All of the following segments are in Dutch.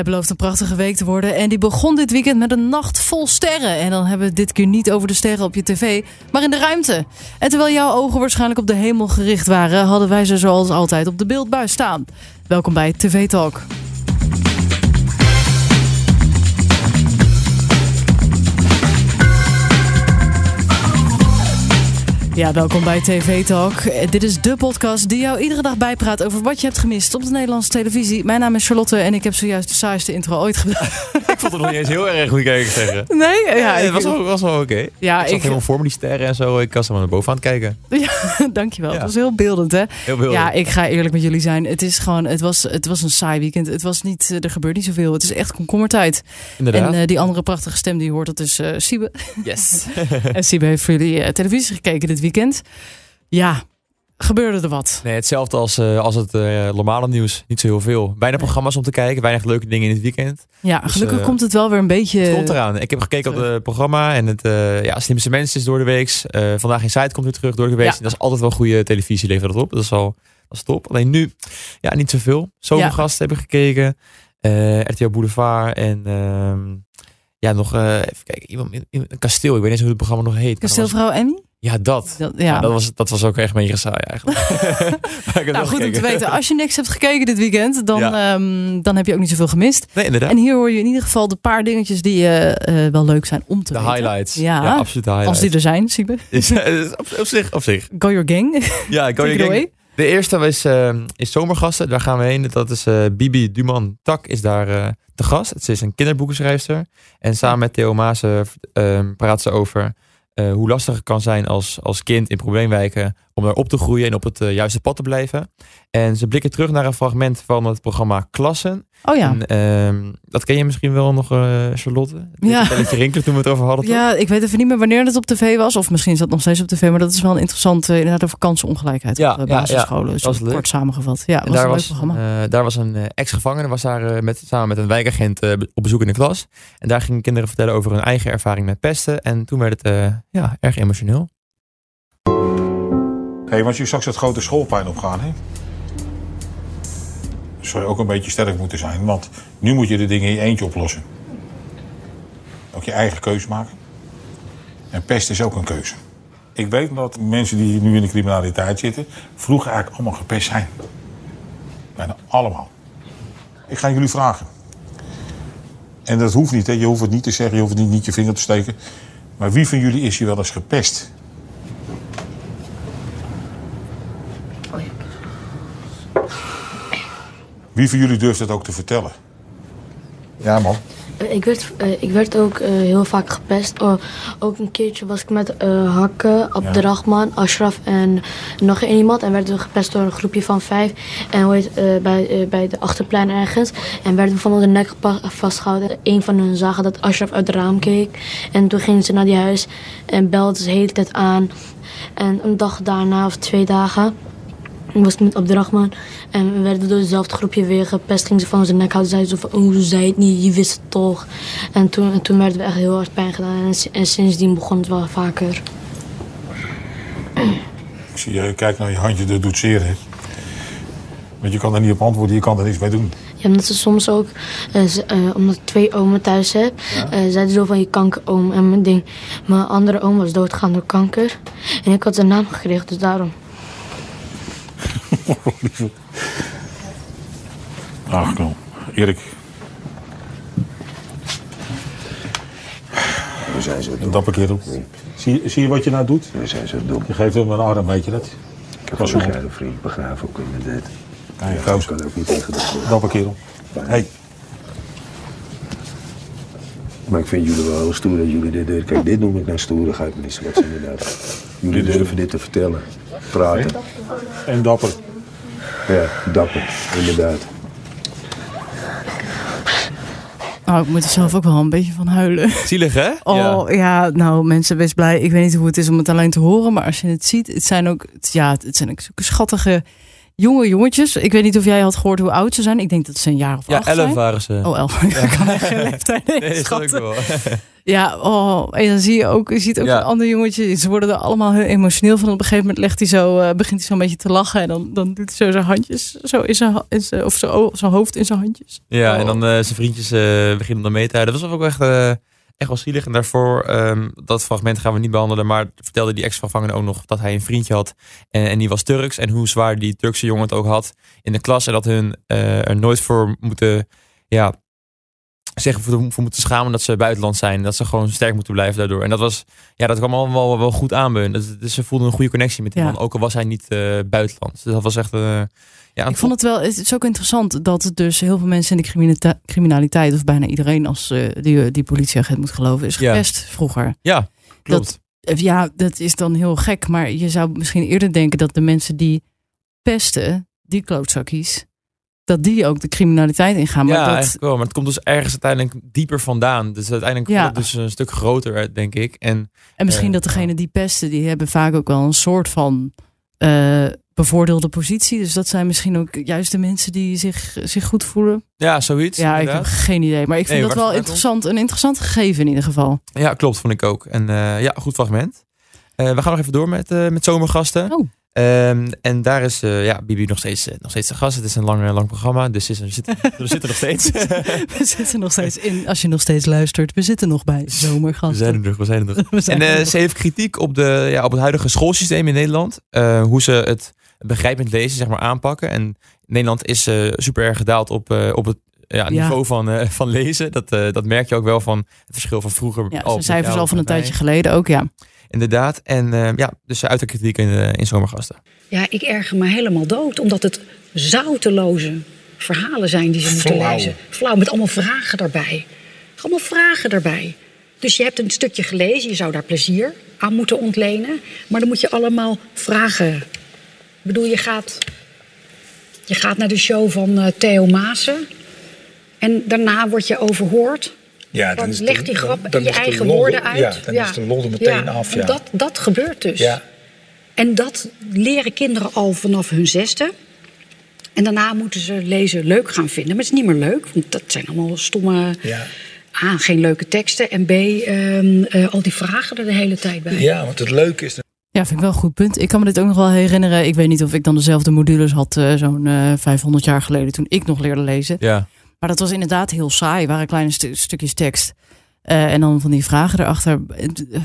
Het belooft een prachtige week te worden en die begon dit weekend met een nacht vol sterren. En dan hebben we dit keer niet over de sterren op je tv, maar in de ruimte. En terwijl jouw ogen waarschijnlijk op de hemel gericht waren, hadden wij ze zoals altijd op de beeldbuis staan. Welkom bij TV Talk. Ja, welkom bij TV Talk. Dit is de podcast die jou iedere dag bijpraat over wat je hebt gemist op de Nederlandse televisie. Mijn naam is Charlotte en ik heb zojuist de saaiste intro ooit gedaan. Ik vond het nog niet eens heel erg, ik eerlijk zeggen. Nee? Ja, Ja, ik, het was wel, was wel oké. ja, ik zat ik, helemaal voor me, die sterren en zo. Ik was helemaal naar boven aan het kijken. ja, dankjewel. Ja. Het was heel beeldend, hè? Heel. Ja, ik ga eerlijk met jullie zijn. Het is gewoon, het was, het was een saai weekend. Het was niet, eh, er gebeurt niet zoveel. Het is echt komkommertijd. Inderdaad. En eh, die andere prachtige stem die je hoort, dat is eh Siebe. yes. en Siebe heeft voor jullie televisie gekeken dit weekend. Ja, gebeurde er wat? Nee, hetzelfde als, eh, als het eh, normale nieuws. Niet zo heel veel. Weinig programma's om te kijken. Weinig leuke dingen in het weekend. Ja, Dus, gelukkig eh, komt het wel weer een beetje... Het komt eraan. Ik heb gekeken op het programma. En het ja, Slimste Mensen is door de week. Vandaag in Site komt weer terug door de week. Ja. Dat is altijd wel goede televisie, levert dat op. Dat is al dat is top. Alleen nu, ja, niet zoveel. Zomergasten hebben gekeken. RTL Boulevard. En ehm, ja, nog even kijken. Iemand, in- in- een kasteel. Ik weet niet eens hoe het programma nog heet. Kasteelvrouw Emmy? Ja, dat. Dat, Ja. ja. dat, was, dat was ook echt een beetje saai eigenlijk. Nou, goed om te weten. Als je niks hebt gekeken dit weekend, dan, Ja. ehm, dan heb je ook niet zoveel gemist. Nee, inderdaad. En hier hoor je in ieder geval de paar dingetjes die eh, eh, wel leuk zijn om te de weten. highlights. Ja. Ja, absoluut de Als highlights. die er zijn, Siebe. Is, is op, op zich, op zich. Go your gang. Ja, je it away. De eerste is, eh, is Zomergasten. Daar gaan we heen. Dat is eh, Bibi Duman Tak is daar eh, te gast. Ze is een kinderboekenschrijfster. En samen met Theo Maas eh, ehm, praat ze over eh, hoe lastig het kan zijn als, als kind in probleemwijken om daar op te groeien en op het eh, juiste pad te blijven. En ze blikken terug naar een fragment van het programma Klassen. Oh ja. En, ehm, dat ken je misschien wel nog, eh, Charlotte. Ja. rinkelen toen we het over hadden. toch? Ja, ik weet even niet meer wanneer het op tv was. Of misschien is dat nog steeds op tv. Maar dat is wel een interessante, inderdaad, over kansenongelijkheid Ja, op de ja, ja. basisscholen. Dat leuk. kort samengevat. Ja, was daar een leuk was, programma. eh, daar was een eh, ex-gevangene, was daar eh, met, samen met een wijkagent eh, op bezoek in de klas. En daar gingen kinderen vertellen over hun eigen ervaring met pesten. En toen werd het eh, ja, erg emotioneel. Hé, want je straks het grote schoolpijn opgaan, hè? Zou je ook een beetje sterk moeten zijn, want nu moet je de dingen in je eentje oplossen. Ook je eigen keus maken. En pest is ook een keuze. Ik weet dat mensen die nu in de criminaliteit zitten, vroeger eigenlijk allemaal gepest zijn. Bijna allemaal. Ik ga jullie vragen. En dat hoeft niet, hè? je hoeft het niet te zeggen, je hoeft niet, niet je vinger te steken. Maar wie van jullie is hier wel eens gepest? Wie van jullie durft het ook te vertellen? Ja, man. Eh, Ik werd, eh, ik werd ook eh, heel vaak gepest. Oh, ook een keertje was ik met eh Hakke, Abderrahman, Ashraf en nog één iemand. En werden we gepest door een groepje van vijf. En hoe heet, eh, bij, bij de achterplein ergens. En werden we van onze nek vastgehouden. Een van hen zagen dat Ashraf uit het raam keek. En toen gingen ze naar die huis en belden ze de hele tijd aan. En een dag daarna of twee dagen ik was met Abderrahman en we werden door hetzelfde groepje weer gepest. Gingen ze van onze nek houden. Zeiden ze van, oh, zei het niet, je wist het toch. En toen, en toen werden we echt heel hard pijn gedaan. En, si- en sindsdien begon het wel vaker. Ik zie je kijkt naar je handje, dat doet zeer, hè? Want je kan er niet op antwoorden, je kan er niks mee doen. Ja, omdat ze soms ook, eh, eh, omdat ik twee omen thuis heb, eh, zeiden ze zo van je kankeroom. En mijn ding, mijn andere oom was doodgegaan door kanker. En ik had zijn naam gekregen, dus daarom. Ach, nou, Erik, We zijn zo dom. dapper kerel. Zie, zie je wat je nou doet? We zijn zo dom. Je geeft hem een arm, weet je dat? Ik heb Was een begrijpen, vriend. Ik begrijp ook. Nee, Ja, gozer. dat kan ook niet tegen de Dapper kerel. Hey, Maar ik vind jullie wel heel stoer dat jullie dit deden. Kijk, dit noem ik nou stoerigheid, meneer Slets, inderdaad. Jullie durven dit te vertellen. Praten. en dapper. Ja, dapper, inderdaad. Oh, ik moet er zelf ook wel een beetje van huilen. Zielig, hè? Oh ja. nou mensen, wees blij. Ik weet niet hoe het is om het alleen te horen, maar als je het ziet, het zijn ook, ja, het zijn ook zulke schattige jonge jongetjes. Ik weet niet of jij had gehoord hoe oud ze zijn. Ik denk dat ze een jaar of Ja, acht 11 zijn. waren ze. Oh, elf. Ik kan echt geen leeftijd nee, wel. Ja, oh, en dan zie je ook, je ziet ook Ja. een ander jongetje. Ze worden er allemaal heel emotioneel van. Op een gegeven moment legt hij zo, eh, begint hij zo een beetje te lachen. En dan, dan doet hij zo zijn handjes, zo in zijn, in zijn- of zijn, o- zijn hoofd in zijn handjes. Ja, Oh. en dan eh, zijn vriendjes eh, beginnen dan mee te huilen. Dat was ook echt, echt wel zielig. En daarvoor, ehm, dat fragment gaan we niet behandelen. Maar vertelde die ex-gevangene ook nog dat hij een vriendje had. En, en die was Turks. En hoe zwaar die Turkse jongen het ook had in de klas. En dat hun eh, er nooit voor moeten, ja, zeggen voor, voor moeten schamen dat ze buitenland zijn. Dat ze gewoon sterk moeten blijven daardoor. En dat was, ja, dat kwam allemaal wel, wel goed aan bij. Dat- Dus ze voelden een goede connectie met die Ja. man. Ook al was hij niet eh buitenland. Dus dat was echt, eh, ja, Ik vond het wel, het is ook interessant dat dus heel veel mensen in de criminaliteit, of bijna iedereen als eh, die, die politieagent moet geloven, is Ja. gepest vroeger. Ja, klopt. Eh, Ja, dat is dan heel gek. Maar je zou misschien eerder denken dat de mensen die pesten, die klootzakkies, dat die ook de criminaliteit ingaan. Maar ja, dat, eigenlijk wel. Maar het komt dus ergens uiteindelijk dieper vandaan. Dus uiteindelijk Ja. wordt het dus een stuk groter, denk ik. En en misschien eh, dat degene die pesten, die hebben vaak ook wel een soort van eh, bevoordeelde positie. Dus dat zijn misschien ook juist de mensen die zich, zich goed voelen. ja, zoiets. Ja, ik heb geen idee. Maar ik vind Nee, dat wel interessant. Een interessant gegeven in ieder geval. Ja, klopt, vond ik ook. En eh, ja, goed fragment. We gaan nog even door met, met zomergasten. Oh. Ehm, en daar is eh, ja, Bibi nog steeds, eh, nog steeds de gast. Het is een lang, eh, lang programma, dus is er, zit, er zitten nog steeds. We zitten nog steeds in, als je nog steeds luistert, we zitten nog bij we zomergasten. zijn er nog, we zijn er nog. We zijn En er nog. ze heeft kritiek op, de, ja, op het huidige schoolsysteem in Nederland. Hoe ze het begrijpend lezen zeg maar, aanpakken. En Nederland is super erg gedaald op, op het ja, Ja. niveau van, van lezen. Dat, dat merk je ook wel van het verschil van vroeger. Ja, zijn cijfers al van een en tijdje geleden ook, ja. Inderdaad. En eh, ja, dus ze uit de kritiek in, eh, in Zomergasten. Ja, ik erger me helemaal dood, omdat het zouteloze verhalen zijn die ze moeten Flauw. lezen. Flauw, met allemaal vragen daarbij. Allemaal vragen daarbij. Dus je hebt een stukje gelezen, je zou daar plezier aan moeten ontlenen. Maar dan moet je allemaal vragen. Ik bedoel, je gaat, je gaat naar de show van eh, Theo Maassen. En daarna word je overhoord. Ja, Dan is leg die grap dan in je is eigen lol- woorden uit. Ja, dan is de lol er meteen af. Ja. Dat, dat gebeurt dus. ja. En dat leren kinderen al vanaf hun zesde. En daarna moeten ze lezen leuk gaan vinden. Maar het is niet meer leuk, want dat zijn allemaal stomme... Ja. A, geen leuke teksten. En B, ehm, eh, al die vragen er de hele tijd bij. ja, want het leuke is... Ja, vind ik wel een goed punt. Ik kan me dit ook nog wel herinneren. Ik weet niet of ik dan dezelfde modules had eh, zo'n eh 500 jaar geleden toen ik nog leerde lezen. Ja. Maar dat was inderdaad heel saai. waren kleine stu- stukjes tekst. Eh, en dan van die vragen erachter.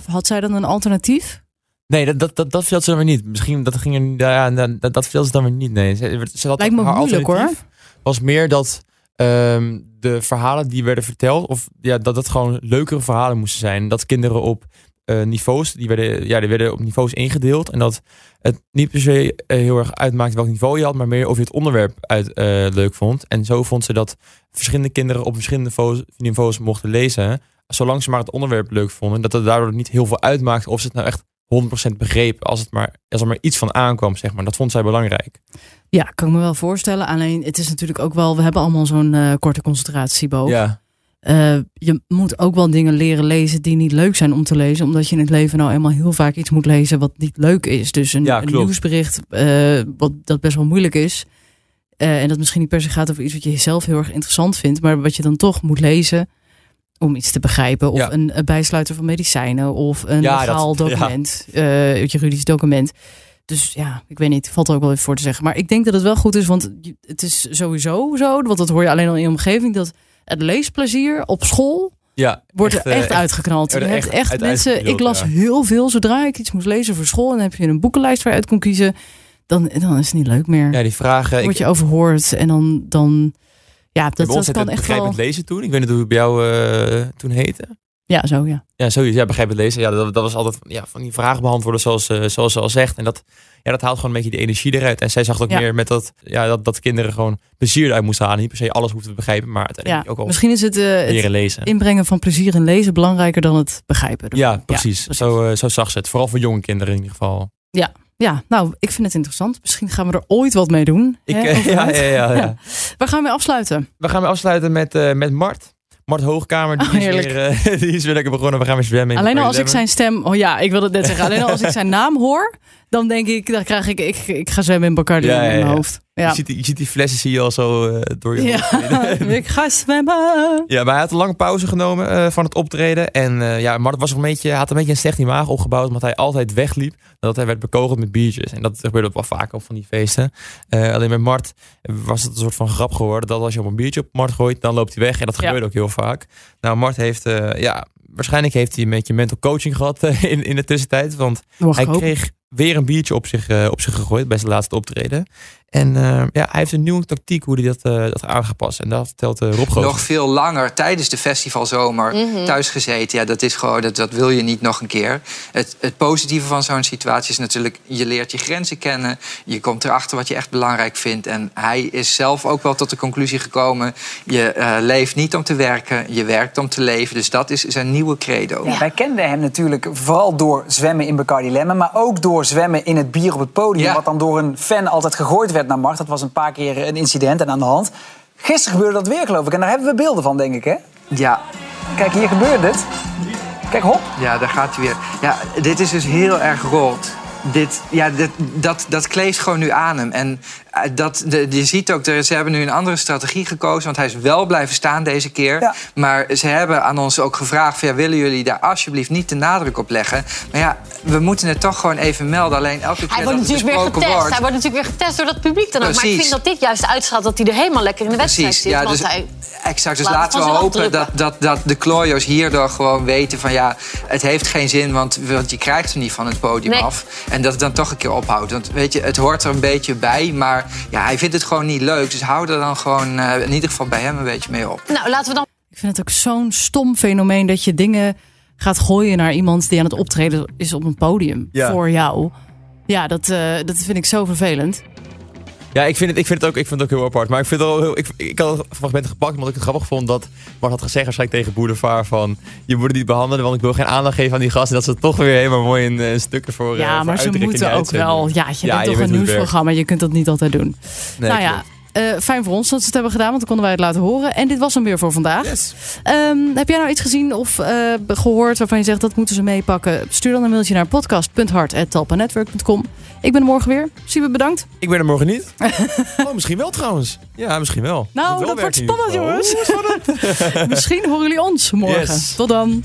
Had zij dan een alternatief? Nee, dat, dat, dat, dat vertelt ze dan weer niet. Misschien dat ging er. Ja, dat, dat, dat vertelt ze dan weer niet. Nee, ze, ze had Lijkt me haar moeilijk, hoor. Was meer dat ehm, de verhalen die werden verteld, of ja, dat het gewoon leukere verhalen moesten zijn. Dat kinderen op eh, niveaus, die werden, ja, die werden op niveaus ingedeeld. En dat het niet per se eh, heel erg uitmaakte welk niveau je had, maar meer of je het onderwerp uit, eh, leuk vond. En zo vond ze dat verschillende kinderen op verschillende niveaus, niveaus mochten lezen. Zolang ze maar het onderwerp leuk vonden. Dat het daardoor niet heel veel uitmaakte of ze het nou echt 100% begrepen. Als, het maar, als er maar iets van aankwam, zeg maar. Dat vond zij belangrijk. Ja, kan ik me wel voorstellen. Alleen het is natuurlijk ook wel. We hebben allemaal zo'n korte concentratieboog. Ja, Eh, je moet ook wel dingen leren lezen die niet leuk zijn om te lezen. Omdat je in het leven nou eenmaal heel vaak iets moet lezen wat niet leuk is. Dus een, Ja, een klopt. nieuwsbericht eh, wat dat best wel moeilijk is. Eh, en dat misschien niet per se gaat over iets wat je zelf heel erg interessant vindt. Maar wat je dan toch moet lezen om iets te begrijpen. Of Ja. een, een bijsluiter van medicijnen. Of een Ja, legaal dat- document. juridisch document. Dus ja, ik weet niet. Valt er ook wel even voor te zeggen. Maar ik denk dat het wel goed is. Want het is sowieso zo. Want dat hoor je alleen al in je omgeving. Dat het leesplezier op school ja wordt er eh, echt uitgeknald. Er echt echt uit mensen. Ik las ja. heel veel zodra ik iets moest lezen voor school. En dan heb je een boekenlijst waar je uit kon kiezen. Dan, dan is het niet leuk meer. Ja, die vragen. Ik, word je overhoord. En dan, dan ja, ik dat, dat kan echt wel. lezen toen. Ik weet niet hoe het bij jou eh, toen heette. Ja, zo ja. Ja, zoiets. Ja, begrijpend lezen. Ja, dat, dat was altijd ja, van die vragen beantwoorden zoals, eh, zoals ze al zegt. En dat, ja, dat haalt gewoon een beetje de energie eruit. En zij zag het ook Ja. meer met dat, ja, dat, dat kinderen gewoon plezier eruit moesten halen. Niet per se alles hoefden te begrijpen, maar ja. uiteindelijk ook al Misschien is het, eh, leren het lezen. inbrengen van plezier in lezen belangrijker dan het begrijpen. ervan. Ja, precies. Zo, eh, zo zag ze het. Vooral voor jonge kinderen in ieder geval. Ja, nou, ik vind het interessant. Misschien gaan we er ooit wat mee doen. Ik, hè, ja, ja, ja, ja. Ja. Waar gaan we mee afsluiten? We gaan weer afsluiten met, met Mart. Mart Hoogkamer, die, Oh, is weer, eh, die is weer lekker begonnen. We gaan weer zwemmen. Alleen al als ik zijn stem. Oh ja, ik wilde het net zeggen. Alleen al als ik zijn naam hoor, dan denk ik, dan krijg ik, ik, ik ga zwemmen in Bacardi ja, in mijn ja. hoofd. Ja. Je, ziet, die- je ziet die flessen zie je al zo eh, door je Ja, ik ga zwemmen. Ja, maar hij had een lange pauze genomen eh, van het optreden. En eh, ja, Mart was een beetje, had een beetje een slecht imago opgebouwd. Omdat hij altijd wegliep. Dat hij werd bekogeld met biertjes. En dat gebeurde ook wel vaak op van die feesten. Alleen met Mart was het een soort van grap geworden. Dat als je op een biertje op Mart gooit, dan loopt hij weg. En dat Ja. gebeurde ook heel vaak. Nou, Mart heeft, ja, waarschijnlijk heeft hij een beetje mental coaching gehad eh, in, in de tussentijd. Want hij kreeg weer een biertje op zich, eh, op zich gegooid bij zijn laatste optreden. En eh, ja, hij heeft een nieuwe tactiek hoe hij dat, eh, dat aangepast. En dat vertelt eh, Rob Goosen. nog veel langer tijdens de festivalzomer thuis gezeten. Ja, dat is gewoon, dat, dat wil je niet nog een keer. Het, het positieve van zo'n situatie is natuurlijk, je leert je grenzen kennen. Je komt erachter wat je echt belangrijk vindt. En hij is zelf ook wel tot de conclusie gekomen: je eh, leeft niet om te werken, je werkt om te leven. Dus dat is zijn nieuwe credo. Ja, wij kenden hem natuurlijk vooral door zwemmen in Bacardi Lemon... maar ook door zwemmen in het bier op het podium... Ja. wat dan door een fan altijd gegooid werd naar Mart. Dat was een paar keer een incident en aan de hand. Gisteren gebeurde dat weer, geloof ik. En daar hebben we beelden van, denk ik, hè? Ja, Kijk, hier gebeurt het. Kijk, hop. Ja, daar gaat hij weer. Ja, dit is dus heel erg rood. Dit, ja, dit, dat, dat kleeft gewoon nu aan hem. En eh, dat, de, je ziet ook, er- ze hebben nu een andere strategie gekozen. Want hij is wel blijven staan deze keer. Ja. Maar ze hebben aan ons ook gevraagd... Van, ja, willen jullie daar alsjeblieft niet de nadruk op leggen? Maar ja, we moeten het toch gewoon even melden. Alleen elke keer Hij dat wordt het natuurlijk weer getest. wordt... Hij wordt natuurlijk weer getest door dat publiek dan ook. Maar ik vind dat dit juist uitstraalt dat hij er helemaal lekker in de wedstrijd Precies, zit. ja, want dus hij, exact. Dus laat laten we hopen dat, dat, dat de Klojo's hierdoor gewoon weten van ja, het heeft geen zin, want, want je krijgt er niet van het podium Nee. af. En dat het dan toch een keer ophoudt. Want weet je, het hoort er een beetje bij, maar ja, hij vindt het gewoon niet leuk. Dus hou er dan gewoon eh, in ieder geval bij hem een beetje mee op. nou, laten we dan Ik vind het ook zo'n stom fenomeen dat je dingen gaat gooien naar iemand die aan het optreden is op een podium Ja. voor jou. Ja, dat, eh, dat vind ik zo vervelend. Ja, ik vind, het, ik, vind het ook, ik vind het ook heel apart. Maar ik, vind het wel heel, ik, ik had het fragment gepakt omdat ik het grappig vond dat Mart had gezegd waarschijnlijk tegen Boulevard van je moet het niet behandelen, want ik wil geen aandacht geven aan die gasten. Dat ze toch weer helemaal mooi in eh, stukken voor eh, Ja, voor maar ze moeten ook wel. Ja, je Ja, bent toch een nieuwsprogramma. Je kunt dat niet altijd doen. Nee, nou ja, eh, fijn voor ons dat ze het hebben gedaan, want dan konden wij het laten horen. En dit was hem weer voor vandaag. Ehm, heb jij nou iets gezien of eh, gehoord waarvan je zegt dat moeten ze meepakken? Stuur dan een mailtje naar podcast.hart.talpanetwork.com. Ik ben er morgen weer. Siebe, bedankt. Ik ben er morgen niet. oh, misschien wel trouwens. Ja, misschien wel. Nou, wel dat wordt spannend, jongens. Misschien horen jullie ons morgen. Yes. Tot dan.